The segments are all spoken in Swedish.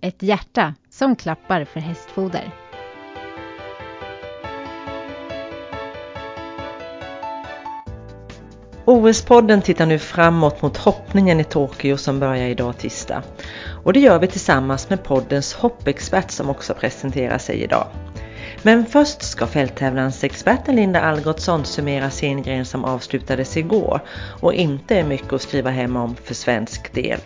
ett hjärta som klappar för hästfoder. OS-podden tittar nu framåt mot hoppningen i Tokyo som börjar idag tisdag. Och det gör vi tillsammans med poddens hoppexpert som också presenterar sig idag. Men först ska fälttävlansexperten Linda Algotsson summera sin gren som avslutades igår och inte är mycket att skriva hem om för svensk del.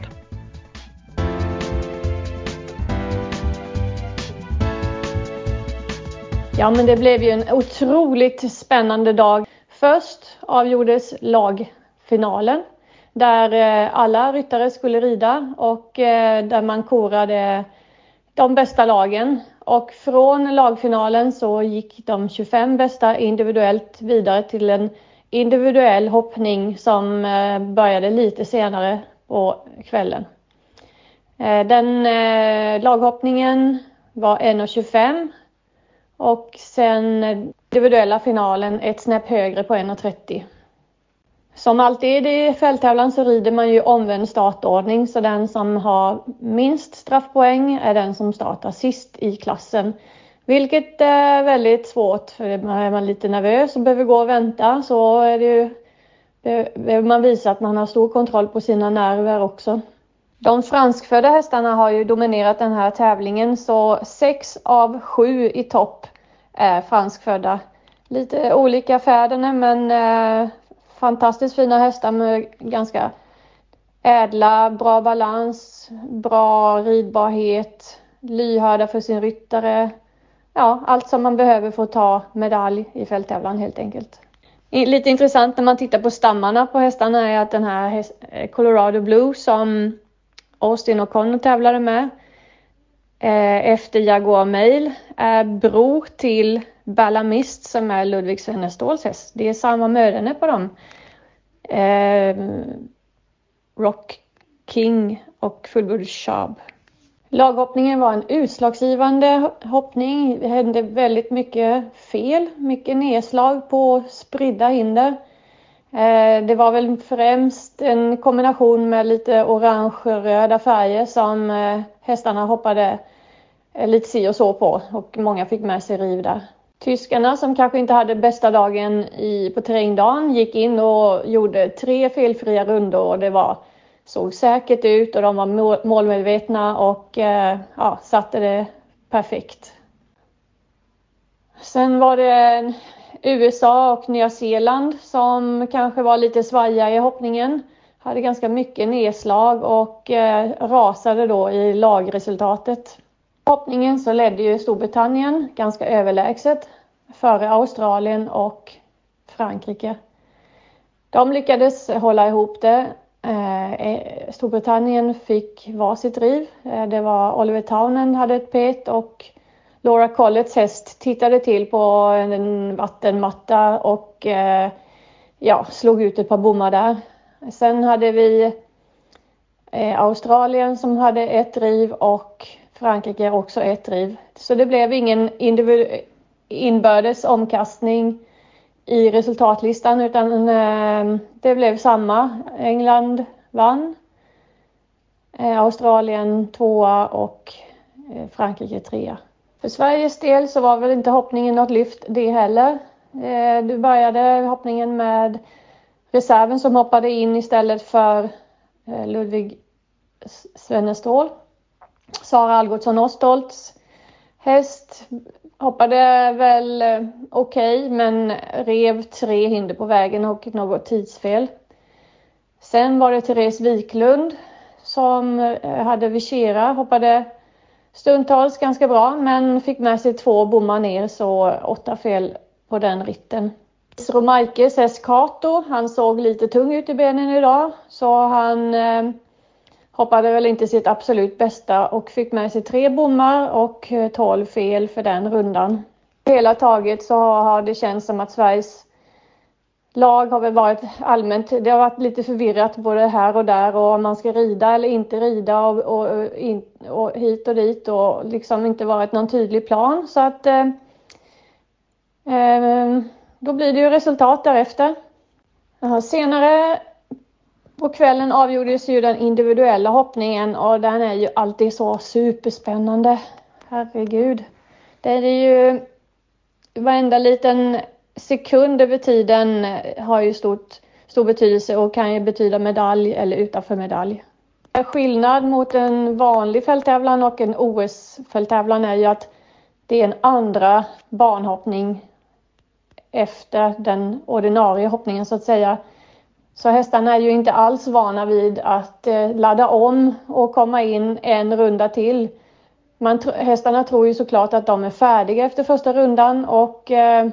Ja, men det blev ju en otroligt spännande dag. Först avgjordes lagfinalen där eh, alla ryttare skulle rida och eh, där man korade de bästa lagen. Och från lagfinalen så gick de 25 bästa individuellt vidare till en individuell hoppning som eh, började lite senare på kvällen. Den laghoppningen var 1.25 och sen eh, individuella finalen ett snäpp högre på 1.30. Som alltid i fälttävlan så rider man ju omvänd startordning så den som har minst straffpoäng är den som startar sist i klassen. Vilket är väldigt svårt för är man lite nervös och behöver gå och vänta så är det ju, behöver man visa att man har stor kontroll på sina nerver också. De franskfödda hästarna har ju dominerat den här tävlingen så sex av sju i topp är franskfödda. Lite olika fäderna men eh, fantastiskt fina hästar med ganska ädla, bra balans, bra ridbarhet, lyhörda för sin ryttare. Ja, allt som man behöver för att ta medalj i fälttävlan helt enkelt. Lite intressant när man tittar på stammarna på hästarna är att den här eh, Colorado Blue som Austin och Connor tävlade med eh, efter Jaguar Mail eh, är bror till Ballamist som är Ludvig Sveneståls häst. Det är samma möderne på dem. Eh, Rock King och Fullbord Shab. Laghoppningen var en utslagsgivande hoppning. Det hände väldigt mycket fel, mycket nedslag på spridda hinder. Eh, det var väl främst en kombination med lite orange-röda färger som eh, hästarna hoppade eh, lite si och så på och många fick med sig riv där. Tyskarna som kanske inte hade bästa dagen i, på terrängdagen gick in och gjorde tre felfria rundor och det var, såg säkert ut och de var målmedvetna och ja, satte det perfekt. Sen var det USA och Nya Zeeland som kanske var lite svajiga i hoppningen. Hade ganska mycket nedslag och eh, rasade då i lagresultatet. Hoppningen så ledde ju Storbritannien ganska överlägset före Australien och Frankrike. De lyckades hålla ihop det. Eh, eh Storbritannien fick var sitt Eh, det var Oliver Townend hade ett pet och Laura Collets häst tittade till på en vattenmatta och eh, ja, slog ut ett par bommar där. Sen hade vi eh, Australien som hade ett driv och Frankrike också ett driv. Så det blev ingen inbördes omkastning i resultatlistan utan eh, det blev samma. England vann. Eh, Australien tvåa och eh, Frankrike trea. För Sveriges del så var väl inte hoppningen något lyft det heller. Eh, du började hoppningen med reserven som hoppade in istället för eh, Ludvig Svennestål. Sara Algotsson Ostolts häst hoppade väl eh, okej okay, men rev tre hinder på vägen och något tidsfel. Sen var det Therese Wiklund som hade Vichera, hoppade stundtals ganska bra men fick med sig två bommar ner så åtta fel på den ritten. Romaikes S. Kato, han såg lite tung ut i benen idag så han eh, hoppade väl inte sitt absolut bästa och fick med sig tre bommar och eh, 12 fel för den rundan. Hela taget så har det känts som att Sveriges lag har väl varit allmänt, det har varit lite förvirrat både här och där och om man ska rida eller inte rida och, och, och hit och dit och liksom inte varit någon tydlig plan så att eh, eh, då blir det ju resultat därefter. Senare på kvällen avgjordes ju den individuella hoppningen och den är ju alltid så superspännande. Herregud. Det är ju varenda liten sekund över tiden eh, har ju stort, stor betydelse och kan ju betyda medalj eller utanför medalj. Skillnad mot en vanlig fälttävlan och en OS-fälttävlan är ju att det är en andra banhoppning efter den ordinarie hoppningen så att säga. Så hästarna är ju inte alls vana vid att eh, ladda om och komma in en runda till. Man, hästarna tror ju såklart att de är färdiga efter första rundan och eh,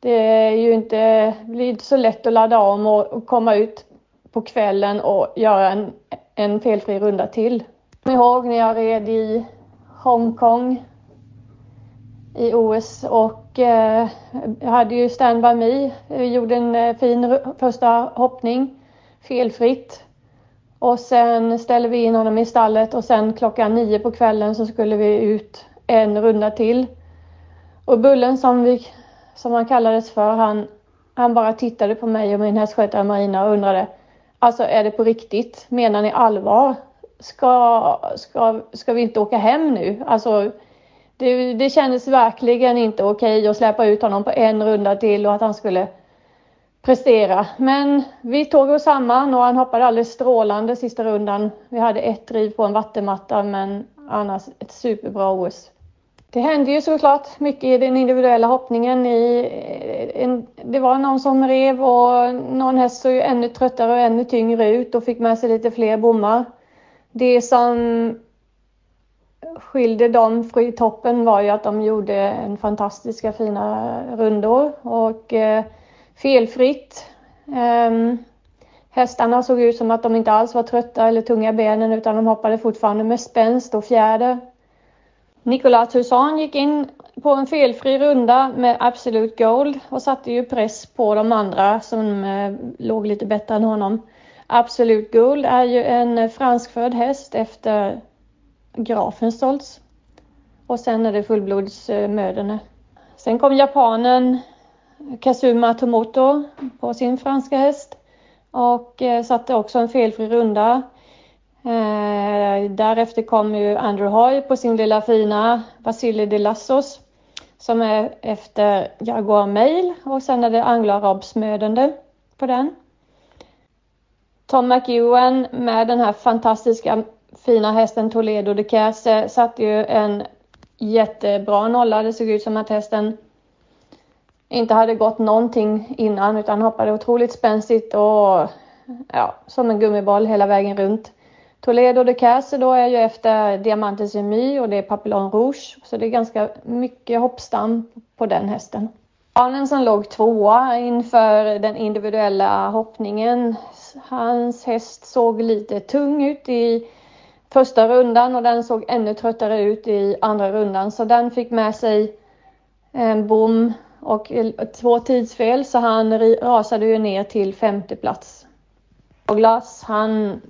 det är ju inte blir så lätt att ladda om och, och komma ut på kvällen och göra en, en felfri runda till. Jag ihåg när jag red i Hongkong i OS och eh, jag hade ju Stand By Me. Vi gjorde en eh, fin första hoppning felfritt. Och sen ställde vi in honom i stallet och sen klockan nio på kvällen så skulle vi ut en runda till. Och Bullen som, vi, som han kallades för, han, han bara tittade på mig och min hästskötare Marina och undrade Alltså är det på riktigt? Menar ni allvar? Ska, ska, ska vi inte åka hem nu? Alltså det, det kändes verkligen inte okej okay att släppa ut honom på en runda till och att han skulle prestera. Men vi tog oss samman och han hoppade alldeles strålande sista rundan. Vi hade ett driv på en vattenmatta men annars ett superbra OS. Det hände ju såklart mycket i den individuella hoppningen. I, eh, en, det var någon som rev och någon häst såg ju ännu tröttare och ännu tyngre ut och fick med sig lite fler bommar. Det som skilde dem från toppen var ju att de gjorde en fantastiska fina rundor och eh, felfritt. Um, hästarna såg ut som att de inte alls var trötta eller tunga i benen utan de hoppade fortfarande med spänst och fjäder. Nicolas Toussaint gick in på en felfri runda med Absolute Gold och satte ju press på de andra som eh, låg lite bättre än honom. Absolute Gold är ju en franskfödd häst efter Grafenstolz. Och sen är det fullblodsmöderne. Sen kom japanen Kazuma Tomoto på sin franska häst och eh, satte också en felfri runda. Eh, därefter kom ju Andrew Hoy på sin lilla fina Vasily de Lassos som är efter Jaguar Mail och sen är det Anglo-Arabsmödande på den. Tom McEwen med den här fantastiska fina hästen Toledo de Casse satte ju en jättebra nolla. Det såg ut som att hästen inte hade gått någonting innan utan hoppade otroligt spänstigt och ja, som en gummiboll hela vägen runt. Toledo de Case då är ju efter Diamantes Emy och det är Papillon Rouge så det är ganska mycket hoppstam på den hästen. Barnen som låg tvåa inför den individuella hoppningen. Hans häst såg lite tung ut i första rundan och den såg ännu tröttare ut i andra rundan så den fick med sig en bom och två tidsfel så han rasade ju ner till femte plats. Och Glass han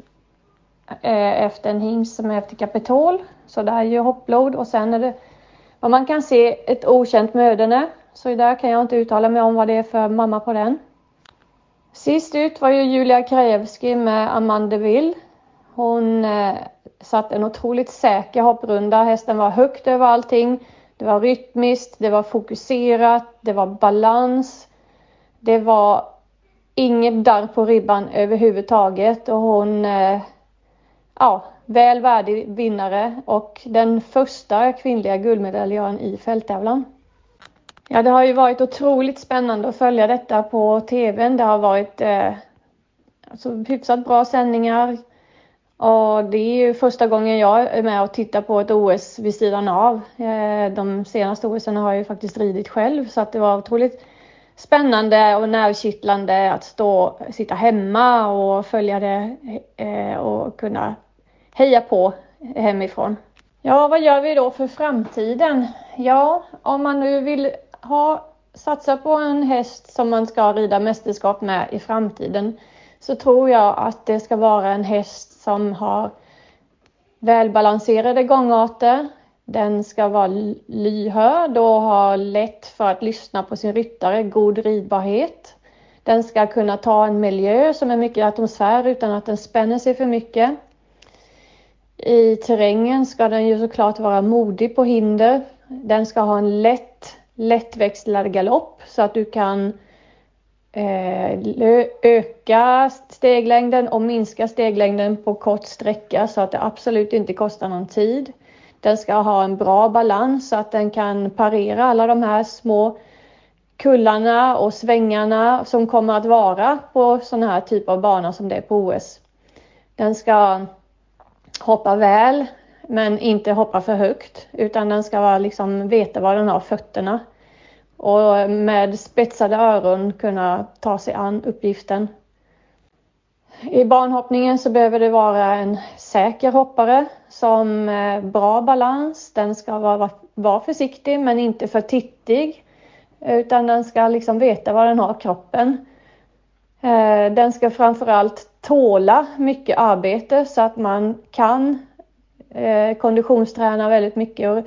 Eh, efter en hingst som är efter Kapitol så det är ju hoppblod och sen är det vad man kan se ett okänt mödene. Så där kan jag inte uttala mig om vad det är för mamma på den. Sist ut var ju Julia Krajewski med Amanda Will. Hon eh, satt en otroligt säker hopprunda. Hästen var högt över allting. Det var rytmiskt, det var fokuserat, det var balans. Det var inget darr på ribban överhuvudtaget och hon, eh, ja, väl värdig vinnare och den första kvinnliga guldmedaljören i fälttävlan. Ja, det har ju varit otroligt spännande att följa detta på TVn. Det har varit eh, alltså, hyfsat bra sändningar. Och det är ju första gången jag är med och tittar på ett OS vid sidan av. Eh, de senaste OSen har jag ju faktiskt ridit själv så att det var otroligt spännande och nervkittlande att stå, sitta hemma och följa det eh, och kunna heja på hemifrån. Ja, vad gör vi då för framtiden? Ja, om man nu vill ha, satsa på en häst som man ska rida mästerskap med i framtiden så tror jag att det ska vara en häst som har välbalanserade gångarter. Den ska vara lyhörd och ha lätt för att lyssna på sin ryttare, god ridbarhet. Den ska kunna ta en miljö som är mycket atmosfär utan att den spänner sig för mycket. I terrängen ska den ju såklart vara modig på hinder. Den ska ha en lätt, lättväxlad galopp så att du kan eh, öka steglängden och minska steglängden på kort sträcka så att det absolut inte kostar någon tid. Den ska ha en bra balans så att den kan parera alla de här små kullarna och svängarna som kommer att vara på sådana här typer av banor som det är på OS. Den ska hoppa väl men inte hoppa för högt utan den ska liksom veta var den har fötterna och med spetsade öron kunna ta sig an uppgiften. I banhoppningen så behöver det vara en säker hoppare som eh, bra balans. Den ska vara, vara försiktig men inte för tittig utan den ska liksom veta var den har kroppen. Eh, den ska framförallt tåla mycket arbete så att man kan eh, konditionsträna väldigt mycket. Och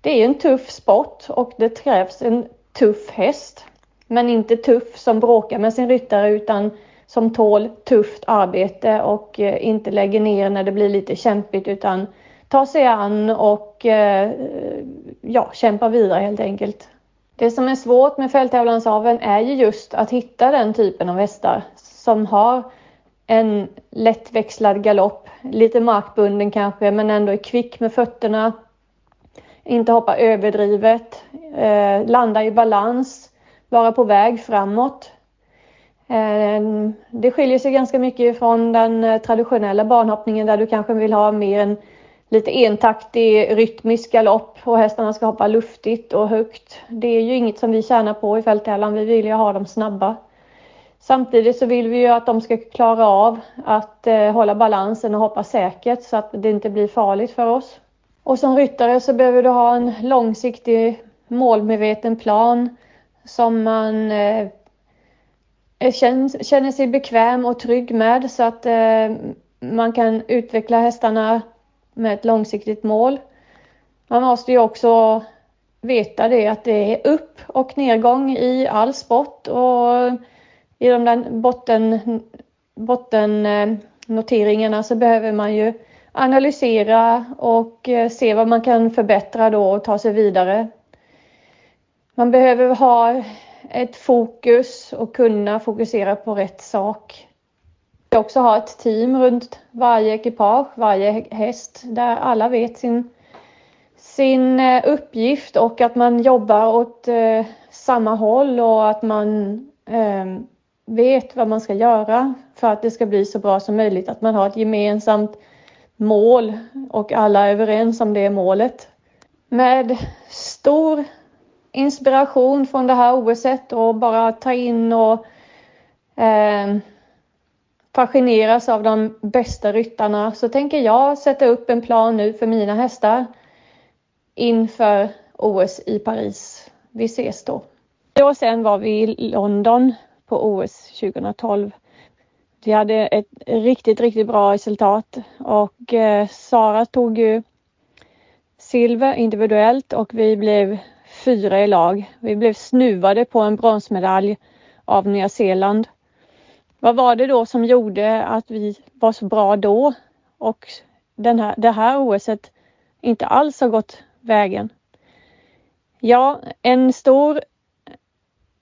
det är en tuff sport och det krävs en tuff häst. Men inte tuff som bråkar med sin ryttare utan som tål tufft arbete och eh, inte lägger ner när det blir lite kämpigt utan tar sig an och eh, ja, kämpar vidare helt enkelt. Det som är svårt med fälttävlansaveln är ju just att hitta den typen av hästar som har en lättväxlad galopp, lite markbunden kanske men ändå är kvick med fötterna. Inte hoppa överdrivet, eh, landa i balans, vara på väg framåt. Eh, det skiljer sig ganska mycket från den eh, traditionella banhoppningen där du kanske vill ha mer en lite entaktig rytmisk galopp och hästarna ska hoppa luftigt och högt. Det är ju inget som vi tjänar på i fälttävlan. Vi vill ju ha dem snabba. Samtidigt så vill vi ju att de ska klara av att eh, hålla balansen och hoppa säkert så att det inte blir farligt för oss. Och som ryttare så behöver du ha en långsiktig målmedveten plan som man eh, eh känner, känner sig bekväm och trygg med så att eh, man kan utveckla hästarna med ett långsiktigt mål. Man måste ju också veta det att det är upp och nedgång i all sport och i de där botten, bottennoteringarna eh, så behöver man ju analysera och eh, se vad man kan förbättra då och ta sig vidare. Man behöver ha ett fokus och kunna fokusera på rätt sak. Vi Också ha ett team runt varje ekipage, varje häst där alla vet sin, sin eh, uppgift och att man jobbar åt eh, samma håll och att man eh, vet vad man ska göra för att det ska bli så bra som möjligt. Att man har ett gemensamt mål och alla är överens om det målet. Med stor inspiration från det här OSet och bara ta in och eh, fascineras av de bästa ryttarna så tänker jag sätta upp en plan nu för mina hästar inför OS i Paris. Vi ses då. Och sen var vi i London på OS 2012. Vi hade ett riktigt, riktigt bra resultat och eh, Sara tog ju silver individuellt och vi blev fyra i lag. Vi blev snuvade på en bronsmedalj av Nya Zeeland. Vad var det då som gjorde att vi var så bra då och den här, det här OSet inte alls har gått vägen? Ja, en stor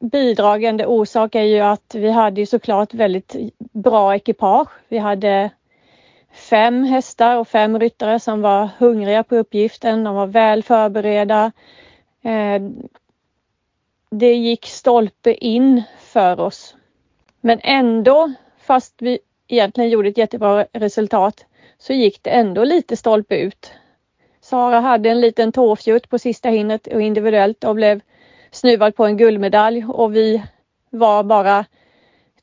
bidragande orsak är ju att vi hade ju såklart väldigt bra ekipage. Vi hade fem hästar och fem ryttare som var hungriga på uppgiften. De var väl förberedda. Eh, det gick stolpe in för oss. Men ändå, fast vi egentligen gjorde ett jättebra resultat, så gick det ändå lite stolpe ut. Sara hade en liten tåfjutt på sista hindret och individuellt och blev snuvad på en guldmedalj och vi var bara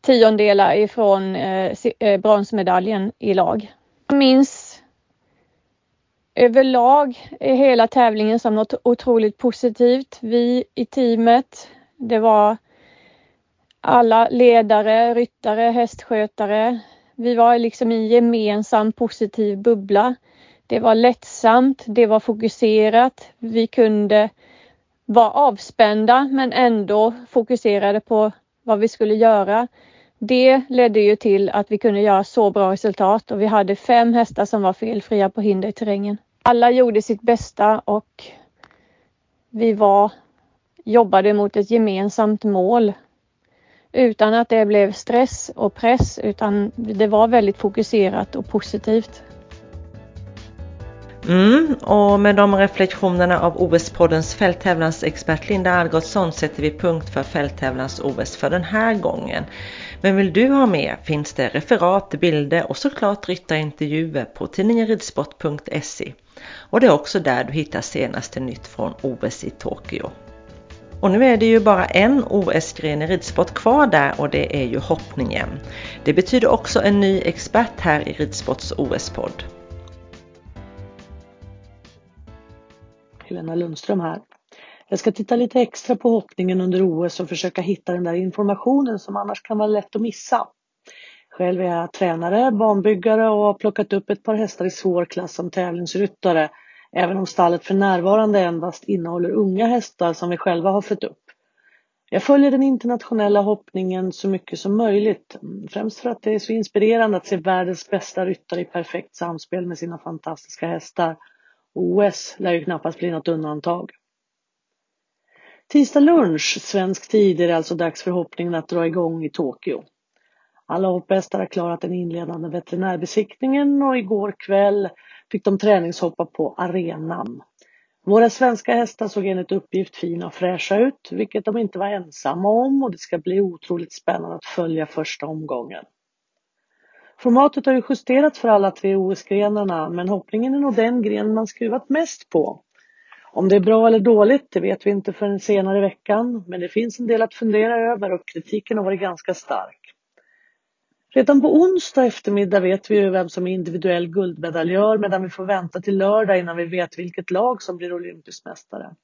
tiondelar ifrån eh, eh, bronsmedaljen i lag. Jag minns överlag hela tävlingen som något otroligt positivt. Vi i teamet, det var alla ledare, ryttare, hästskötare. Vi var liksom i en gemensam positiv bubbla. Det var lättsamt, det var fokuserat. Vi kunde var avspända men ändå fokuserade på vad vi skulle göra. Det ledde ju till att vi kunde göra så bra resultat och vi hade fem hästar som var felfria på hinder i terrängen. Alla gjorde sitt bästa och vi var, jobbade mot ett gemensamt mål utan att det blev stress och press utan det var väldigt fokuserat och positivt. Mm, och med de reflektionerna av OS-poddens fälttävlansexpert Linda Algotsson sätter vi punkt för fälttävlans OS för den här gången. Men vill du ha mer finns det referat, bilder och såklart ryttarintervjuer på tidningen ridsport.se. Och det är också där du hittar senaste nytt från OS i Tokyo. Och nu är det ju bara en OS-gren i ridsport kvar där och det är ju hoppningen. Det betyder också en ny expert här i Ridsports OS-podd. Helena Lundström här. Jag ska titta lite extra på hoppningen under OS och försöka hitta den där informationen som annars kan vara lätt att missa. Själv är jag tränare, banbyggare och har plockat upp ett par hästar i svår klass som tävlingsryttare även om stallet för närvarande endast innehåller unga hästar som vi själva har fött upp. Jag följer den internationella hoppningen så mycket som möjligt, främst för att det är så inspirerande att se världens bästa ryttare i perfekt samspel med sina fantastiska hästar. OS lär ju knappast bli något undantag. Tisdag lunch svensk tid är det alltså dags för hoppningen att dra igång i Tokyo. Alla hopphästar har klarat den inledande veterinärbesiktningen och igår kväll fick de träningshoppa på arenan. Våra svenska hästar såg enligt uppgift fina och fräscha ut, vilket de inte var ensamma om och det ska bli otroligt spännande att följa första omgången. Formatet har ju justerats för alla tre OS-grenarna, men hoppningen är nog den gren man skruvat mest på. Om det är bra eller dåligt, det vet vi inte förrän senare i veckan, men det finns en del att fundera över och kritiken har varit ganska stark. Redan på onsdag eftermiddag vet vi ju vem som är individuell guldmedaljör medan vi får vänta till lördag innan vi vet vilket lag som blir olympisk mästare.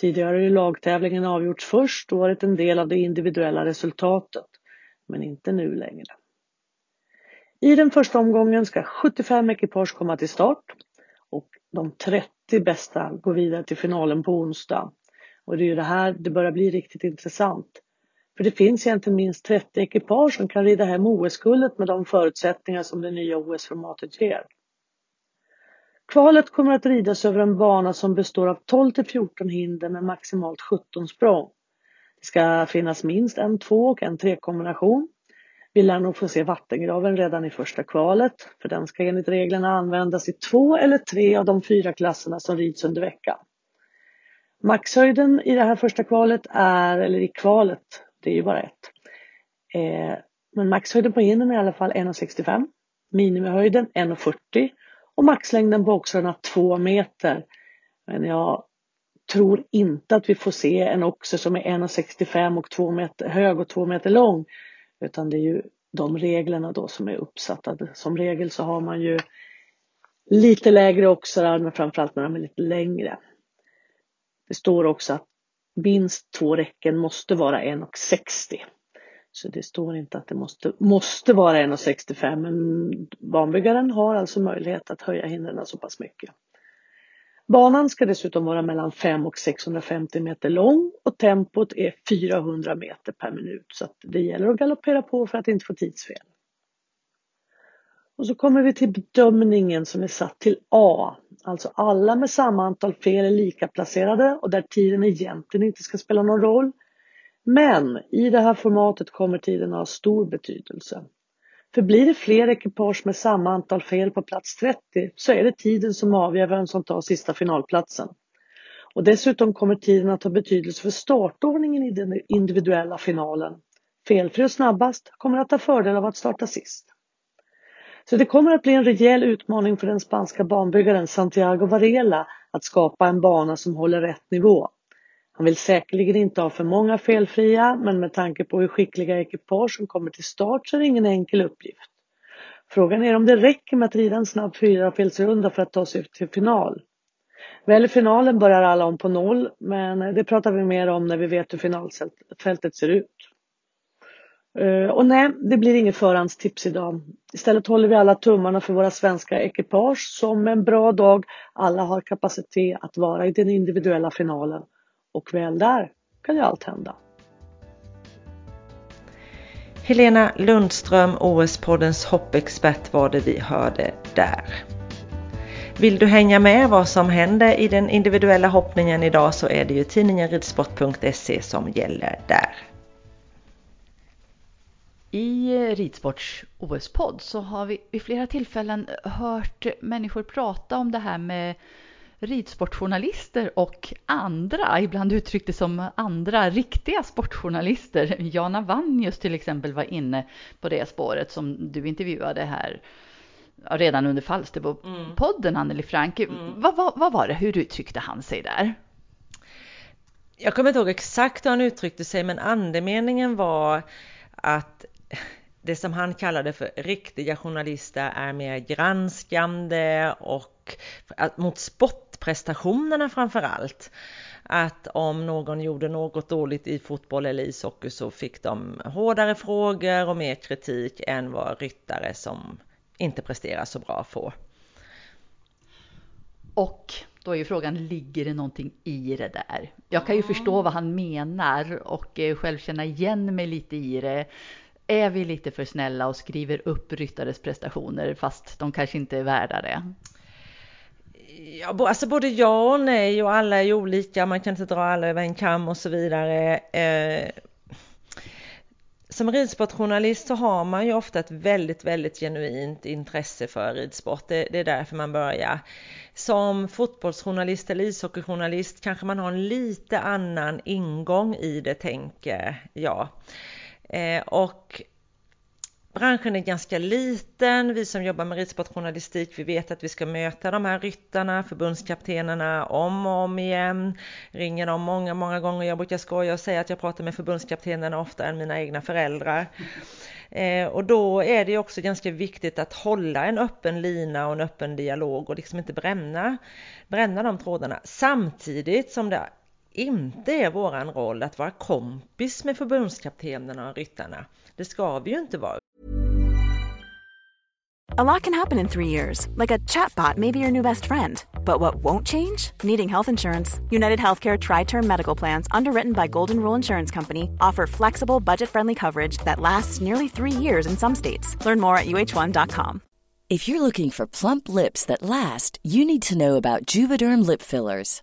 Tidigare har ju lagtävlingen avgjorts först och varit en del av det individuella resultatet, men inte nu längre. I den första omgången ska 75 ekipage komma till start och de 30 bästa går vidare till finalen på onsdag. Och det är ju det här det börjar bli riktigt intressant. För det finns egentligen minst 30 ekipage som kan rida hem OS-guldet med de förutsättningar som det nya OS-formatet ger. Kvalet kommer att ridas över en bana som består av 12 till 14 hinder med maximalt 17 språng. Det ska finnas minst en två och en tre kombination. Vi lär nog få se vattengraven redan i första kvalet, för den ska enligt reglerna användas i två eller tre av de fyra klasserna som rids under veckan. Maxhöjden i det här första kvalet är, eller i kvalet, det är ju bara ett. Eh, men maxhöjden på hinnen är i alla fall 1,65. Minimihöjden 1,40 och maxlängden på oxarna 2 meter. Men jag tror inte att vi får se en oxer som är 1,65 och 2 meter hög och 2 meter lång. Utan det är ju de reglerna då som är uppsatta. Som regel så har man ju lite lägre oxar men framförallt när de är lite längre. Det står också att minst två räcken måste vara 1,60. Så det står inte att det måste, måste vara 1,65 men banbyggaren har alltså möjlighet att höja hindren så pass mycket. Banan ska dessutom vara mellan 5 och 650 meter lång och tempot är 400 meter per minut så att det gäller att galoppera på för att inte få tidsfel. Och så kommer vi till bedömningen som är satt till A. Alltså alla med samma antal fel är lika placerade och där tiden egentligen inte ska spela någon roll. Men i det här formatet kommer tiden ha stor betydelse. För blir det fler ekipage med samma antal fel på plats 30 så är det tiden som avgör vem som tar sista finalplatsen. Och dessutom kommer tiden att ha betydelse för startordningen i den individuella finalen. Felfri och snabbast kommer att ha fördel av att starta sist. Så det kommer att bli en rejäl utmaning för den spanska banbyggaren Santiago Varela att skapa en bana som håller rätt nivå. Han vill säkerligen inte ha för många felfria men med tanke på hur skickliga ekipage som kommer till start så är det ingen enkel uppgift. Frågan är om det räcker med att rida en snabb fyrafelsrunda för att ta sig till final. Väl i finalen börjar alla om på noll men det pratar vi mer om när vi vet hur finalfältet ser ut. Eh, och nej, det blir inget förhandstips idag. Istället håller vi alla tummarna för våra svenska ekipage som en bra dag alla har kapacitet att vara i den individuella finalen. Och väl där kan ju allt hända. Helena Lundström, OS-poddens hoppexpert var det vi hörde där. Vill du hänga med vad som händer i den individuella hoppningen idag så är det ju tidningen ridsport.se som gäller där. I Ridsports OS-podd så har vi vid flera tillfällen hört människor prata om det här med ridsportjournalister och andra, ibland uttryckte som andra riktiga sportjournalister. Jana Vannius till exempel var inne på det spåret som du intervjuade här redan under Falsterbo-podden, mm. Anneli Frank. Mm. Vad, vad, vad var det, hur uttryckte han sig där? Jag kommer inte ihåg exakt hur han uttryckte sig, men andemeningen var att det som han kallade för riktiga journalister är mer granskande och mot sportprestationerna framför allt. Att om någon gjorde något dåligt i fotboll eller ishockey så fick de hårdare frågor och mer kritik än vad ryttare som inte presterar så bra får. Och då är ju frågan, ligger det någonting i det där? Jag kan ju mm. förstå vad han menar och eh, själv känna igen mig lite i det är vi lite för snälla och skriver upp ryttares prestationer fast de kanske inte är värda det? Ja, alltså både ja och nej och alla är olika, man kan inte dra alla över en kam och så vidare. Eh, som ridsportjournalist så har man ju ofta ett väldigt, väldigt genuint intresse för ridsport. Det, det är därför man börjar. Som fotbollsjournalist eller ishockeyjournalist kanske man har en lite annan ingång i det, tänker jag. Eh, och branschen är ganska liten. Vi som jobbar med ridsportjournalistik, vi vet att vi ska möta de här ryttarna, förbundskaptenerna om och om igen. Ringer dem många, många gånger. Jag brukar skoja och säga att jag pratar med förbundskaptenerna oftare än mina egna föräldrar. Eh, och då är det också ganska viktigt att hålla en öppen lina och en öppen dialog och liksom inte bränna, bränna de trådarna. Samtidigt som det inte är våran roll att vara kompis med förbundskaptenerna och ryttarna. Det ska vi ju inte vara. A lot can happen in three years, like a chatbot may be your new best friend. But what won't change? Needing health insurance. United Healthcare Tri Term Medical Plans, underwritten by Golden Rule Insurance Company, offer flexible, budget friendly coverage that lasts nearly three years in some states. Learn more at uh1.com. If you're looking for plump lips that last, you need to know about Juvederm Lip Fillers.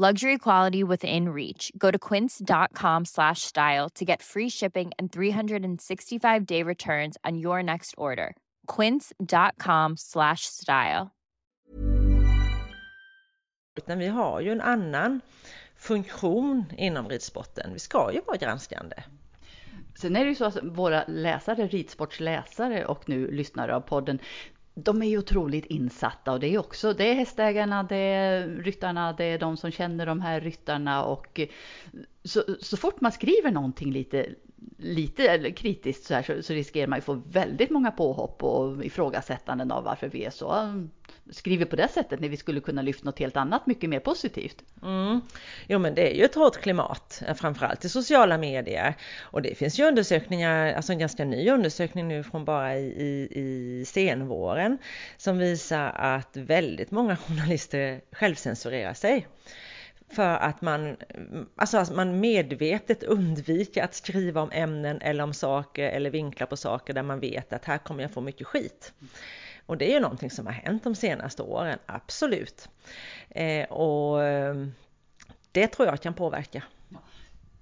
Luxury quality within reach. Go to quince.com slash style to get free shipping and 365 day returns on your next order. Quince.com slash style. Utan vi har ju en annan funktion inom ridsporten. Vi ska ju vara granskande. Sen är det ju så att våra läsare, ridsportsläsare och nu lyssnare av podden, de är ju otroligt insatta och det är också, det är hästägarna, det är ryttarna, det är de som känner de här ryttarna och så, så fort man skriver någonting lite, lite kritiskt så här så, så riskerar man ju få väldigt många påhopp och ifrågasättanden av varför vi är så skriver på det sättet när vi skulle kunna lyfta något helt annat mycket mer positivt. Mm. Jo men det är ju ett hårt klimat, eh, framförallt i sociala medier. Och det finns ju undersökningar, alltså en ganska ny undersökning nu från bara i, i, i senvåren som visar att väldigt många journalister självcensurerar sig för att man, alltså att man medvetet undviker att skriva om ämnen eller om saker eller vinklar på saker där man vet att här kommer jag få mycket skit. Och det är ju någonting som har hänt de senaste åren, absolut. Eh, och eh, det tror jag kan påverka.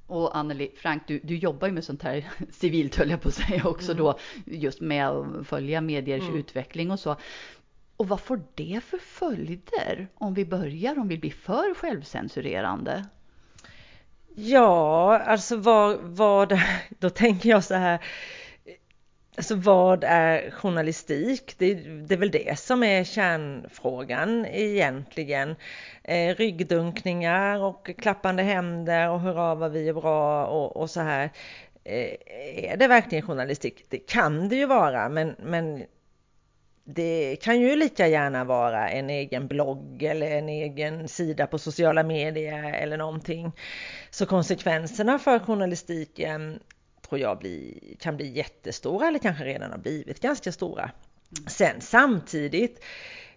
Och Anneli Frank, du, du jobbar ju med sånt här civilt höll jag på att säga också mm. då, just med att följa mediers mm. utveckling och så. Och vad får det för följder om vi börjar, om vi blir för självcensurerande? Ja, alltså vad, vad, då tänker jag så här, Alltså vad är journalistik? Det, det, är väl det som är kärnfrågan egentligen. Eh, ryggdunkningar och klappande händer och hurra vad vi är bra och, och så här. Eh, är det verkligen journalistik? Det kan det ju vara men, men det kan ju lika gärna vara en egen blogg eller en egen sida på sociala medier eller någonting. Så konsekvenserna för journalistiken tror jag bli, kan bli jättestora eller kanske redan har blivit ganska stora. Sen samtidigt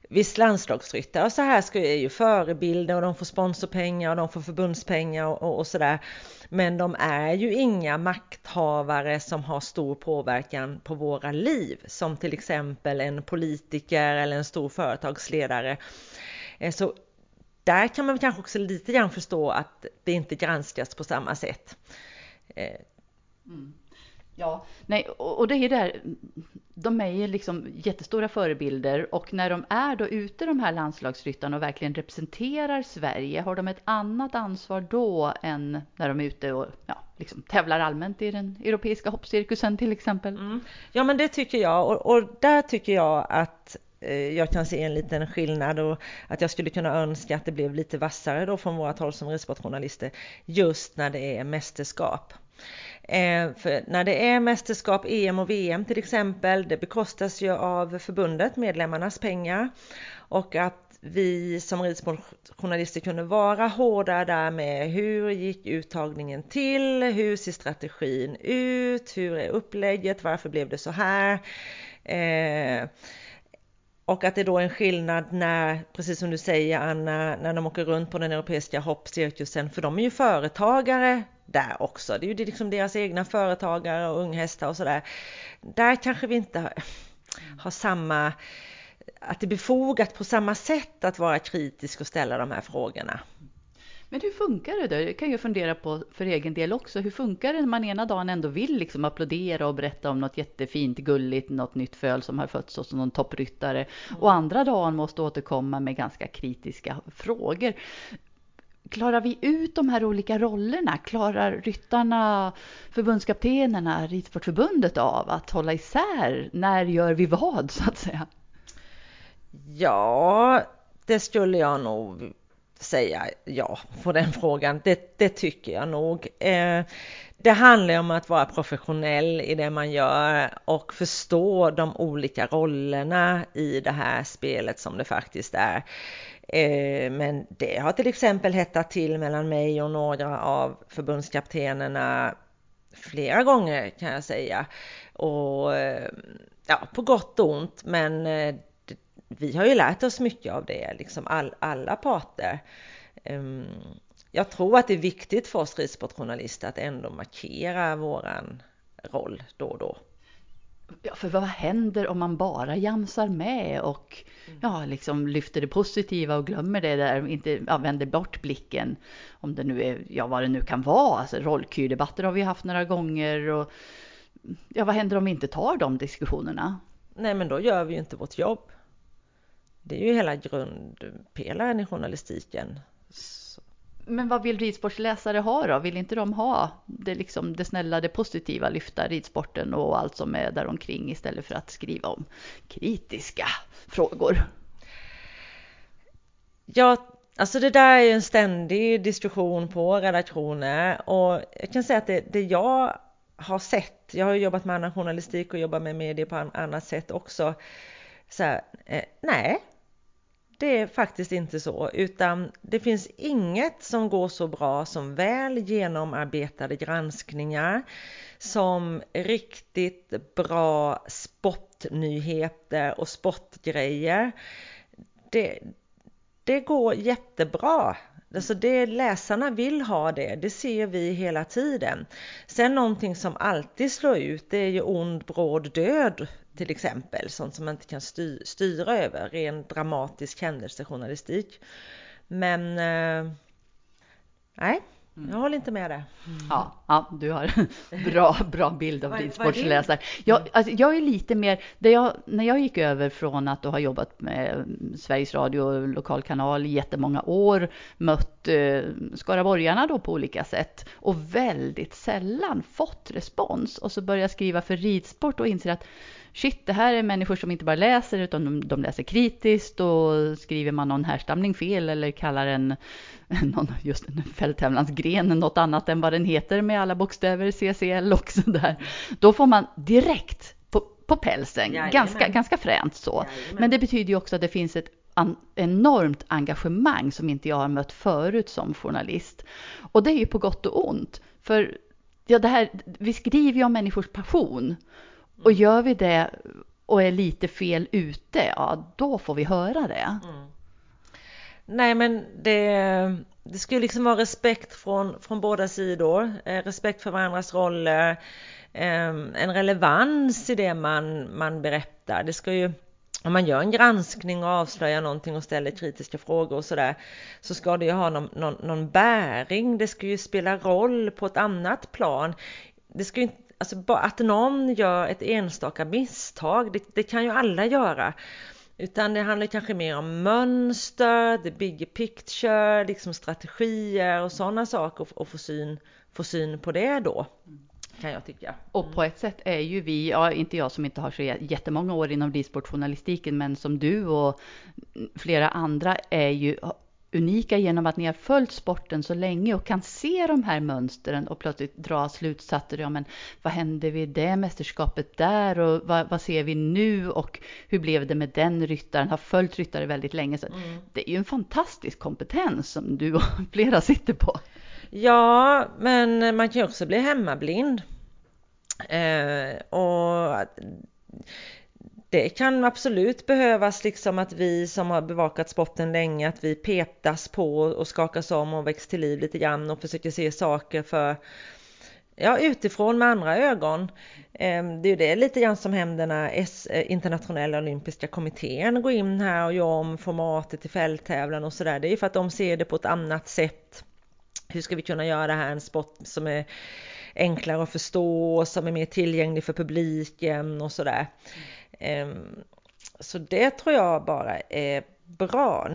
Visst landslagsryttare och så här ska, ju förebilder och de får sponsorpengar och de får förbundspengar och, och, och sådär. Men de är ju inga makthavare som har stor påverkan på våra liv som till exempel en politiker eller en stor företagsledare. Eh, så där kan man kanske också lite grann förstå att det inte granskas på samma sätt. Eh, mm. Ja, nej, och det är ju där, de är ju liksom jättestora förebilder och när de är då ute de här landslagsryttarna och verkligen representerar Sverige, har de ett annat ansvar då än när de är ute och ja, liksom tävlar allmänt i den europeiska hoppcirkusen till exempel? Mm. Ja, men det tycker jag och, och där tycker jag att eh, jag kan se en liten skillnad och att jag skulle kunna önska att det blev lite vassare då från vårt håll som ridsportjournalister just när det är mästerskap. Eh, för när det är mästerskap, EM och VM till exempel, det bekostas ju av förbundet, medlemmarnas pengar och att vi som ridsportjournalister kunde vara hårda där med hur gick uttagningen till, hur ser strategin ut, hur är upplägget, varför blev det så här? Eh, och att det då är en skillnad när, precis som du säger Anna, när de åker runt på den europeiska hoppcirkusen, för de är ju företagare där också. Det är ju liksom deras egna företagare och unghästar och sådär. Där kanske vi inte har samma att det är befogat på samma sätt att vara kritisk och ställa de här frågorna. Men hur funkar det då? Det kan jag fundera på för egen del också. Hur funkar det när man ena dagen ändå vill liksom applådera och berätta om något jättefint, gulligt, något nytt föl som har fötts hos någon toppryttare och andra dagen måste återkomma med ganska kritiska frågor. Klarar vi ut de här olika rollerna? Klarar ryttarna, förbundskaptenerna, Ridsportförbundet av att hålla isär? När gör vi vad så att säga? Ja, det skulle jag nog säga ja på den frågan. Det, det tycker jag nog. Eh, det handlar om att vara professionell i det man gör och förstå de olika rollerna i det här spelet som det faktiskt är. Eh, men det har till exempel hettat till mellan mig och några av förbundskaptenerna flera gånger kan jag säga. Och eh, ja, på gott och ont, men eh, vi har ju lärt oss mycket av det, liksom all, alla parter. Ehm, jag tror att det är viktigt för oss ridsportjournalister att ändå markera våran roll då och då. Ja, för vad händer om man bara jamsar med och ja, liksom lyfter det positiva och glömmer det där, inte ja, vänder bort blicken. Om det nu är, ja vad det nu kan vara, alltså rollkyrdebatter har vi haft några gånger och ja, vad händer om vi inte tar de diskussionerna? Nej, men då gör vi ju inte vårt jobb. Det är ju hela grundpelaren i journalistiken. Men vad vill ridsportsläsare ha då? Vill inte de ha det, liksom, det snälla, det positiva, lyfta ridsporten och allt som är däromkring istället för att skriva om kritiska frågor? Ja, alltså det där är ju en ständig diskussion på redaktioner och jag kan säga att det, det jag har sett, jag har jobbat med annan journalistik och jobbat med media på annat sätt också, så här, eh, nej, det är faktiskt inte så, utan det finns inget som går så bra som väl genomarbetade granskningar, som riktigt bra sportnyheter och sportgrejer. Det, det går jättebra. Alltså det läsarna vill ha det, det ser vi hela tiden. Sen någonting som alltid slår ut, det är ju ond, bråd död till exempel, sånt som man inte kan styra över, ren dramatisk händelsejournalistik. Men eh, nej, jag mm. håller inte med det. Mm. Ja, ja, du har bra, bra bild av ridsportsläsare. Jag, alltså, jag är lite mer, det jag, när jag gick över från att ha jobbat med Sveriges Radio lokalkanal i jättemånga år, mött eh, skaraborgarna då på olika sätt och väldigt sällan fått respons och så började jag skriva för ridsport och inser att shit, det här är människor som inte bara läser utan de, de läser kritiskt och skriver man någon härstamning fel eller kallar en, någon, just en fälttävlansgren något annat än vad den heter med alla bokstäver CCL och sådär. Då får man direkt på, på pälsen, ganska, ganska fränt så. Jajamän. Men det betyder ju också att det finns ett an, enormt engagemang som inte jag har mött förut som journalist. Och det är ju på gott och ont. För ja, det här, vi skriver ju om människors passion och gör vi det och är lite fel ute, ja då får vi höra det. Mm. Nej men det, det ska ju liksom vara respekt från, från båda sidor, eh, respekt för varandras roller, eh, en relevans i det man, man berättar. Det ska ju, om man gör en granskning och avslöjar någonting och ställer kritiska frågor och sådär, så ska det ju ha någon, någon, någon bäring, det ska ju spela roll på ett annat plan. Det ska ju inte alltså att någon gör ett enstaka misstag, det, det, kan ju alla göra. Utan det handlar kanske mer om mönster, the bigger picture, liksom strategier och sådana saker och, och få, syn, få syn på det då. kan jag tycka. Och på ett sätt är ju vi, ja inte jag som inte har så jättemånga år inom ridsportjournalistiken, men som du och flera andra är ju unika genom att ni har följt sporten så länge och kan se de här mönstren och plötsligt dra slutsatser. Ja, men vad hände vid det mästerskapet där och vad, vad ser vi nu och hur blev det med den ryttaren? Har följt ryttare väldigt länge. Så mm. Det är ju en fantastisk kompetens som du och flera sitter på. Ja, men man kan ju också bli hemmablind. Eh, och det kan absolut behövas liksom att vi som har bevakat sporten länge, att vi petas på och skakas om och väcks till liv lite grann och försöker se saker för ja, utifrån med andra ögon. Ehm, det är ju det lite grann som händer när eh, internationella olympiska kommittén går in här och gör om formatet till fälttävlan och sådär. Det är ju för att de ser det på ett annat sätt. Hur ska vi kunna göra det här en sport som är enklare att förstå, som är mer tillgänglig för publiken och sådär. Ehm, så det tror jag bara är bra.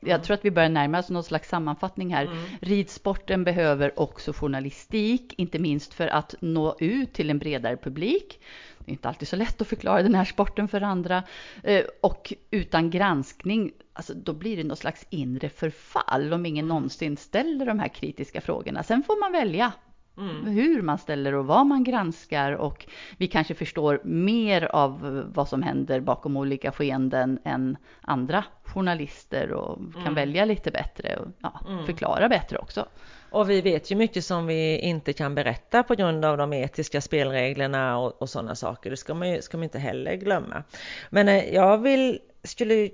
Jag tror att vi börjar närma oss någon slags sammanfattning här. Mm. Ridsporten behöver också journalistik, inte minst för att nå ut till en bredare publik. Det är inte alltid så lätt att förklara den här sporten för andra. Eh, och utan granskning, alltså då blir det något slags inre förfall om ingen någonsin ställer de här kritiska frågorna. Sen får man välja Mm. Hur man ställer och vad man granskar och vi kanske förstår mer av vad som händer bakom olika skeenden än andra journalister och kan mm. välja lite bättre och ja, mm. förklara bättre också. Och vi vet ju mycket som vi inte kan berätta på grund av de etiska spelreglerna och, och sådana saker. Det ska man ju ska man inte heller glömma. Men eh, jag vill, skulle,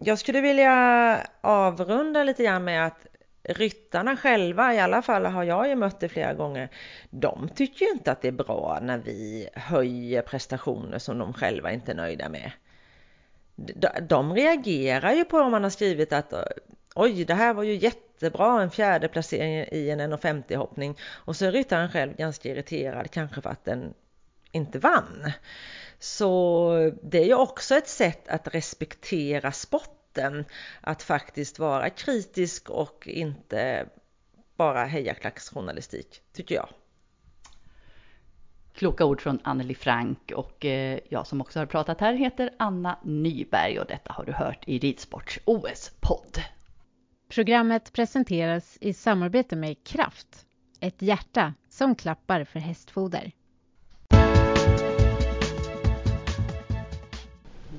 jag skulle vilja avrunda lite grann med att ryttarna själva, i alla fall har jag ju mött det flera gånger, de tycker ju inte att det är bra när vi höjer prestationer som de själva inte är nöjda med. De reagerar ju på om man har skrivit att oj, det här var ju jättebra, en fjärde placering i en 1,50 hoppning och så är ryttaren själv ganska irriterad kanske för att den inte vann. Så det är ju också ett sätt att respektera sport rätten att faktiskt vara kritisk och inte bara hejaklacksjournalistik, tycker jag. Kloka ord från Anneli Frank och eh, jag som också har pratat här heter Anna Nyberg och detta har du hört i Ridsports OS-podd. Programmet presenteras i samarbete med Kraft, ett hjärta som klappar för hästfoder.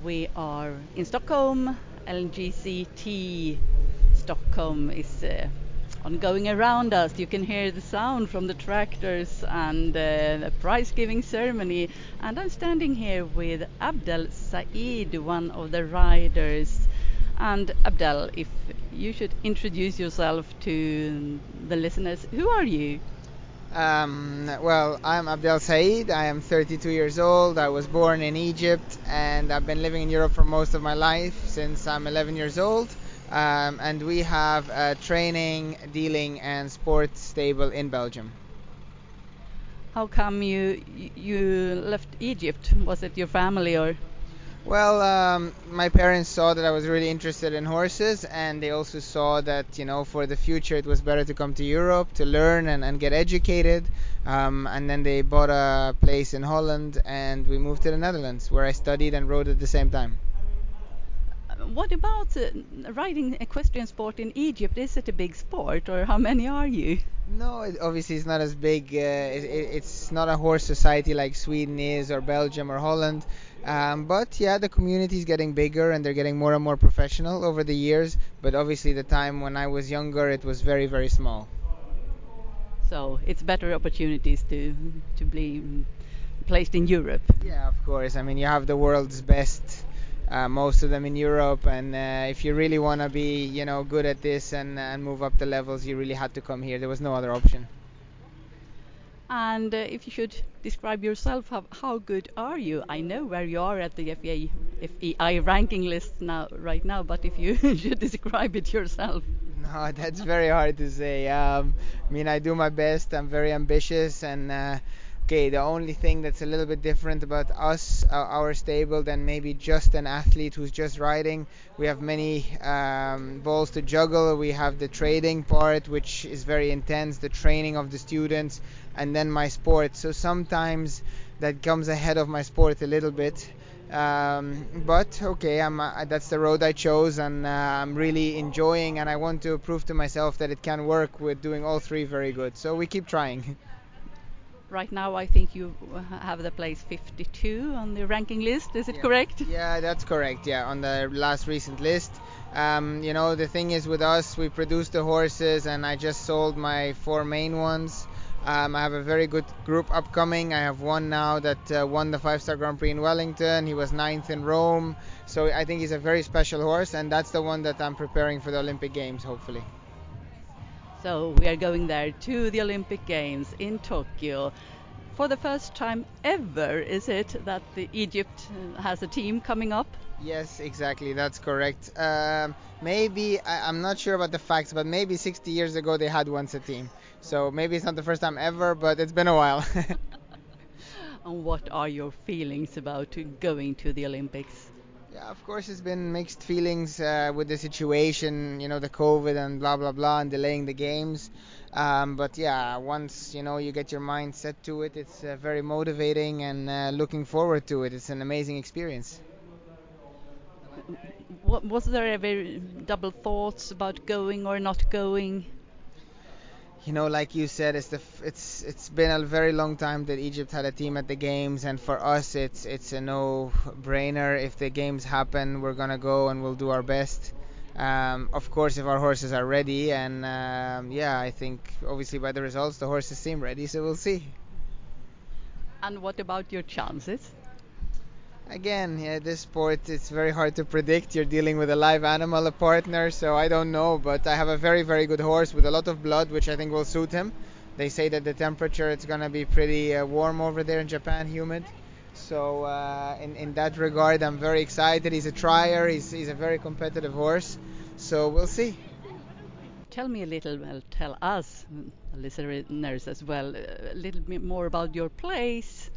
We are in Stockholm LGCT Stockholm is uh, ongoing around us. You can hear the sound from the tractors and uh, the prize giving ceremony. And I'm standing here with Abdel Said, one of the riders. And Abdel, if you should introduce yourself to the listeners, who are you? Um, well, I'm Abdel Said. I am 32 years old. I was born in Egypt and I've been living in Europe for most of my life since I'm 11 years old. Um, and we have a training, dealing, and sports stable in Belgium. How come you you left Egypt? Was it your family or? Well, um, my parents saw that I was really interested in horses, and they also saw that, you know, for the future it was better to come to Europe to learn and, and get educated. Um, and then they bought a place in Holland, and we moved to the Netherlands, where I studied and rode at the same time. What about uh, riding equestrian sport in Egypt? Is it a big sport, or how many are you? No, it, obviously it's not as big. Uh, it, it's not a horse society like Sweden is, or Belgium, or Holland. Um, but yeah, the community is getting bigger and they're getting more and more professional over the years. But obviously, the time when I was younger, it was very, very small. So it's better opportunities to to be placed in Europe. Yeah, of course. I mean, you have the world's best. Uh, most of them in Europe, and uh, if you really want to be, you know, good at this and, and move up the levels, you really had to come here. There was no other option. And uh, if you should describe yourself, how, how, good are you? I know where you are at the FEI, FEI ranking list now, right now, but if you should describe it yourself. No, that's very hard to say. Um, I mean, I do my best. I'm very ambitious and uh, okay, the only thing that's a little bit different about us, uh, our stable, than maybe just an athlete who's just riding, we have many um, balls to juggle. We have the trading part, which is very intense, the training of the students, and then my sport. So sometimes that comes ahead of my sport a little bit. Um, but okay, uh, that's the road I chose, and uh, I'm really enjoying, and I want to prove to myself that it can work with doing all three very good. So we keep trying. Right now, I think you have the place 52 on the ranking list. Is it yeah. correct? Yeah, that's correct. Yeah, on the last recent list. Um, you know, the thing is with us, we produce the horses, and I just sold my four main ones. Um, I have a very good group upcoming. I have one now that uh, won the five star Grand Prix in Wellington. He was ninth in Rome. So I think he's a very special horse, and that's the one that I'm preparing for the Olympic Games, hopefully. So we are going there to the Olympic Games in Tokyo. For the first time ever, is it that the Egypt has a team coming up? Yes, exactly. That's correct. Um, maybe I, I'm not sure about the facts, but maybe 60 years ago they had once a team. So maybe it's not the first time ever, but it's been a while. and what are your feelings about going to the Olympics? Yeah, of course, it's been mixed feelings uh, with the situation, you know, the COVID and blah blah blah, and delaying the games. Um, but yeah, once you know you get your mind set to it, it's uh, very motivating and uh, looking forward to it. It's an amazing experience. Was there ever double thoughts about going or not going? You know, like you said, it's the it's it's been a very long time that Egypt had a team at the games, and for us, it's it's a no-brainer. If the games happen, we're gonna go and we'll do our best. Um, of course, if our horses are ready, and um, yeah, I think obviously by the results, the horses seem ready, so we'll see. And what about your chances? Again, yeah, this sport it's very hard to predict. You're dealing with a live animal, a partner, so I don't know. But I have a very, very good horse with a lot of blood, which I think will suit him. They say that the temperature it's gonna be pretty uh, warm over there in Japan, humid. So uh, in in that regard, I'm very excited. He's a trier. He's he's a very competitive horse. So we'll see. Tell me a little, well, tell us, listeners as well, a little bit more about your place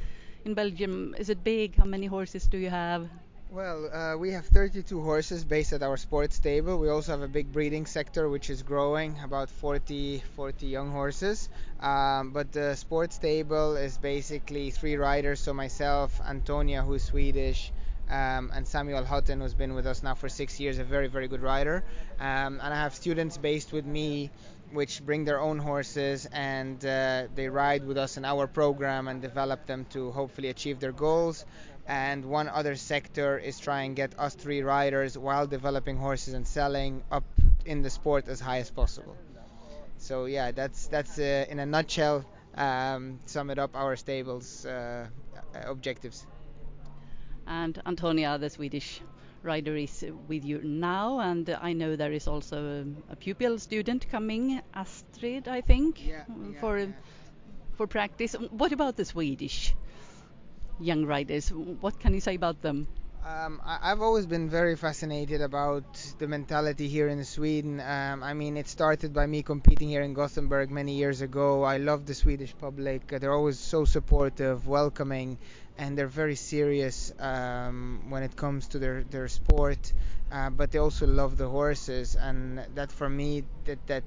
in Belgium? Is it big? How many horses do you have? Well, uh, we have 32 horses based at our sports stable. We also have a big breeding sector which is growing, about 40, 40 young horses. Um, but the sports stable is basically three riders, so myself, Antonia, who's Swedish, um, and Samuel Hutton, who's been with us now for six years, a very, very good rider. Um, and I have students based with me which bring their own horses and uh, they ride with us in our program and develop them to hopefully achieve their goals. And one other sector is try and get us three riders while developing horses and selling up in the sport as high as possible. So yeah, that's that's uh, in a nutshell um, sum it up our stables uh, objectives. And Antonia, the Swedish rider is with you now, and I know there is also a, a pupil student coming, Astrid, I think, yeah, yeah, for yeah. for practice. What about the Swedish young riders? What can you say about them? Um, I, have always been very fascinated about the mentality here in Sweden. Um, I mean, it started by me competing here in Gothenburg many years ago. I love the Swedish public. They're always so supportive, welcoming, and they're very serious um, when it comes to their their sport. Uh, but they also love the horses, and that for me, that that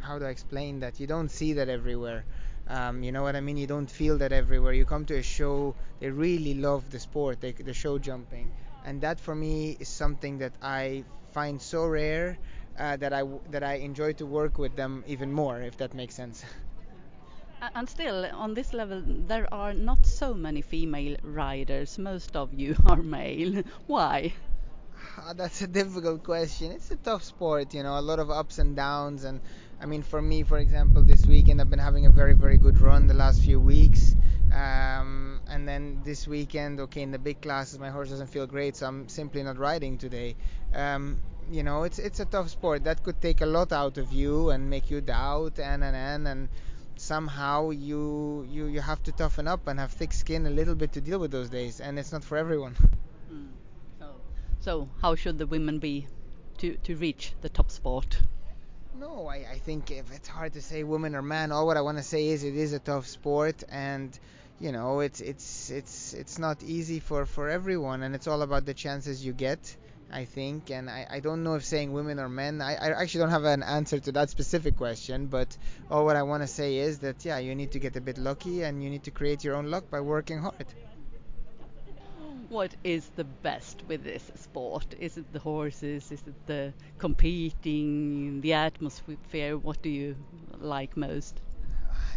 how do I explain that? You don't see that everywhere. Um, you know what I mean? You don't feel that everywhere. You come to a show, they really love the sport, they, the show jumping, and that for me is something that I find so rare uh, that I that I enjoy to work with them even more, if that makes sense. And still, on this level, there are not so many female riders. Most of you are male. Why? Uh, that's a difficult question. It's a tough sport, you know, a lot of ups and downs. And I mean, for me, for example, this weekend I've been having a very, very good run the last few weeks. Um, and then this weekend, okay, in the big classes, my horse doesn't feel great, so I'm simply not riding today. Um, you know, it's it's a tough sport. That could take a lot out of you and make you doubt and and and and somehow you you you have to toughen up and have thick skin a little bit to deal with those days and it's not for everyone. Mm. so, so how should the women be to to reach the top sport no I, I think if it's hard to say woman or man all what i want to say is it is a tough sport and you know it's it's it's it's not easy for for everyone and it's all about the chances you get I think and I, I don't know if saying women or men I, I actually don't have an answer to that specific question but all what I want to say is that yeah you need to get a bit lucky and you need to create your own luck by working hard what is the best with this sport? Is it the horses? Is it the competing, the atmosphere? What do you like most?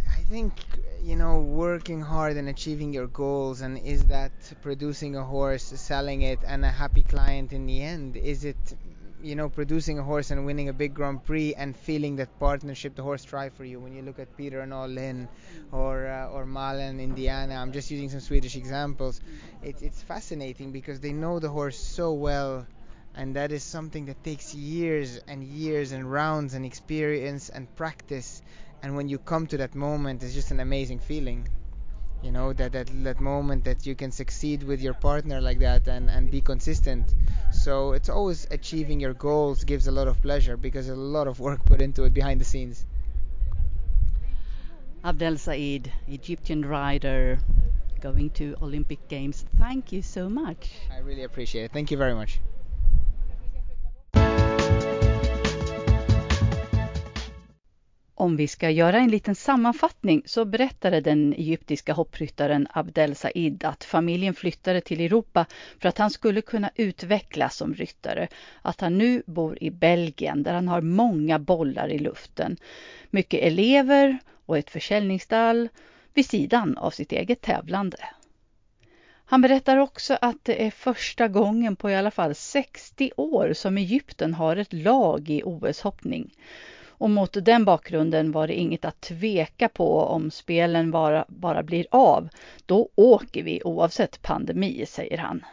I think you know working hard and achieving your goals and is that producing a horse selling it and a happy client in the end? Is it you know producing a horse and winning a big grand prix and feeling that partnership the horse try for you? When you look at peter and Lynn or uh, or Malen indiana i'm just using some swedish examples it, it's fascinating because they know the horse so well and that is something that takes years and years and rounds and experience and practice and when you come to that moment it's just an amazing feeling you know that that that moment that you can succeed with your partner like that and and be consistent. So it's always achieving your goals gives a lot of pleasure because a lot of work put into it behind the scenes. Abdel Said Egyptian rider going to Olympic Games. Thank you so much. I really appreciate it. Thank you very much Om vi ska göra en liten sammanfattning så berättade den egyptiska hoppryttaren Abdel Said att familjen flyttade till Europa för att han skulle kunna utvecklas som ryttare. Att han nu bor i Belgien där han har många bollar i luften. Mycket elever och ett försäljningsstall vid sidan av sitt eget tävlande. Han berättar också att det är första gången på i alla fall 60 år som Egypten har ett lag i OS-hoppning. Och mot den bakgrunden var det inget att tveka på om spelen bara, bara blir av. Då åker vi oavsett pandemi, säger han.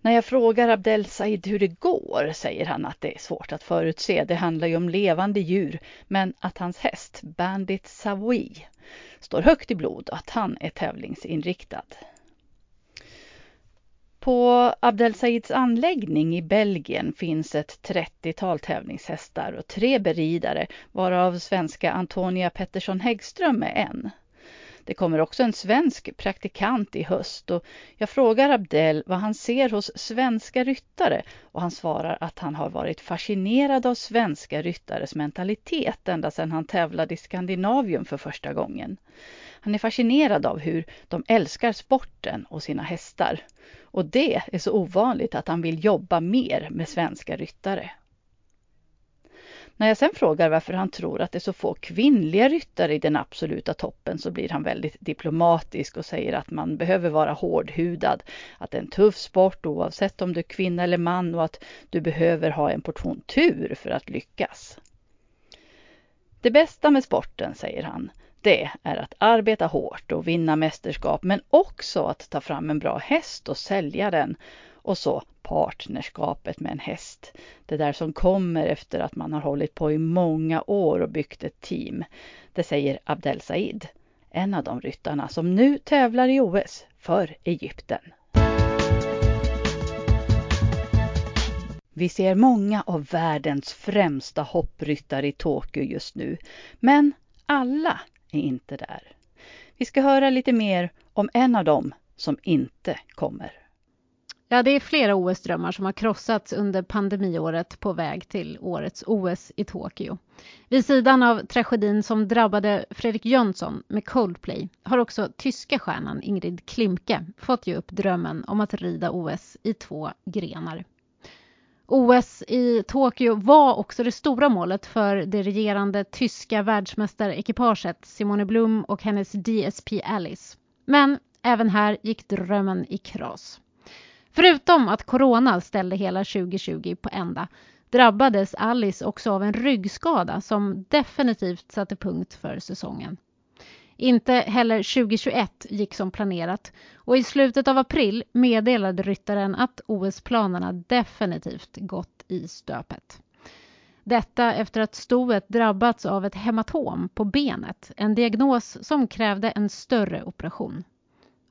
När jag frågar Abdel Said hur det går säger han att det är svårt att förutse. Det handlar ju om levande djur, men att hans häst Bandit Savoy står högt i blod och att han är tävlingsinriktad. På Abdel Saids anläggning i Belgien finns ett 30-tal tävlingshästar och tre beridare varav svenska Antonia Pettersson Häggström är en. Det kommer också en svensk praktikant i höst och jag frågar Abdel vad han ser hos svenska ryttare och han svarar att han har varit fascinerad av svenska ryttares mentalitet ända sedan han tävlade i Skandinavien för första gången. Han är fascinerad av hur de älskar sporten och sina hästar. Och det är så ovanligt att han vill jobba mer med svenska ryttare. När jag sen frågar varför han tror att det är så få kvinnliga ryttare i den absoluta toppen så blir han väldigt diplomatisk och säger att man behöver vara hårdhudad, att det är en tuff sport oavsett om du är kvinna eller man och att du behöver ha en portion tur för att lyckas. Det bästa med sporten, säger han, det är att arbeta hårt och vinna mästerskap men också att ta fram en bra häst och sälja den. Och så partnerskapet med en häst. Det där som kommer efter att man har hållit på i många år och byggt ett team. Det säger Abdel Said, en av de ryttarna som nu tävlar i OS för Egypten. Vi ser många av världens främsta hoppryttare i Tokyo just nu, men alla är inte där. Vi ska höra lite mer om en av dem som inte kommer. Ja, det är flera OS-drömmar som har krossats under pandemiåret på väg till årets OS i Tokyo. Vid sidan av tragedin som drabbade Fredrik Jönsson med Coldplay har också tyska stjärnan Ingrid Klimke fått ge upp drömmen om att rida OS i två grenar. OS i Tokyo var också det stora målet för det regerande tyska världsmästarekipaget Simone Blum och hennes DSP Alice. Men även här gick drömmen i kras. Förutom att corona ställde hela 2020 på ända drabbades Alice också av en ryggskada som definitivt satte punkt för säsongen. Inte heller 2021 gick som planerat och i slutet av april meddelade ryttaren att OS-planerna definitivt gått i stöpet. Detta efter att stoet drabbats av ett hematom på benet, en diagnos som krävde en större operation.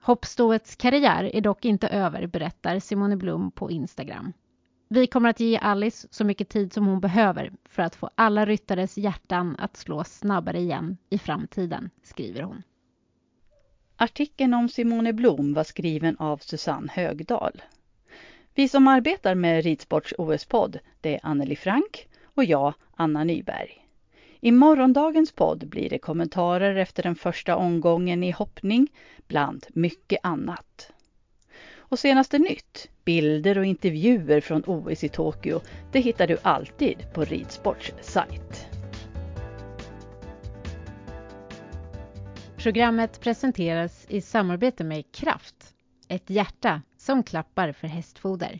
Hoppstoets karriär är dock inte över, berättar Simone Blum på Instagram. Vi kommer att ge Alice så mycket tid som hon behöver för att få alla ryttares hjärtan att slå snabbare igen i framtiden, skriver hon. Artikeln om Simone Blom var skriven av Susanne Högdahl. Vi som arbetar med Ridsports OS-podd, det är Anneli Frank och jag, Anna Nyberg. I morgondagens podd blir det kommentarer efter den första omgången i hoppning, bland mycket annat. Och senaste nytt, bilder och intervjuer från OS i Tokyo, det hittar du alltid på Ridsports sajt. Programmet presenteras i samarbete med Kraft, ett hjärta som klappar för hästfoder.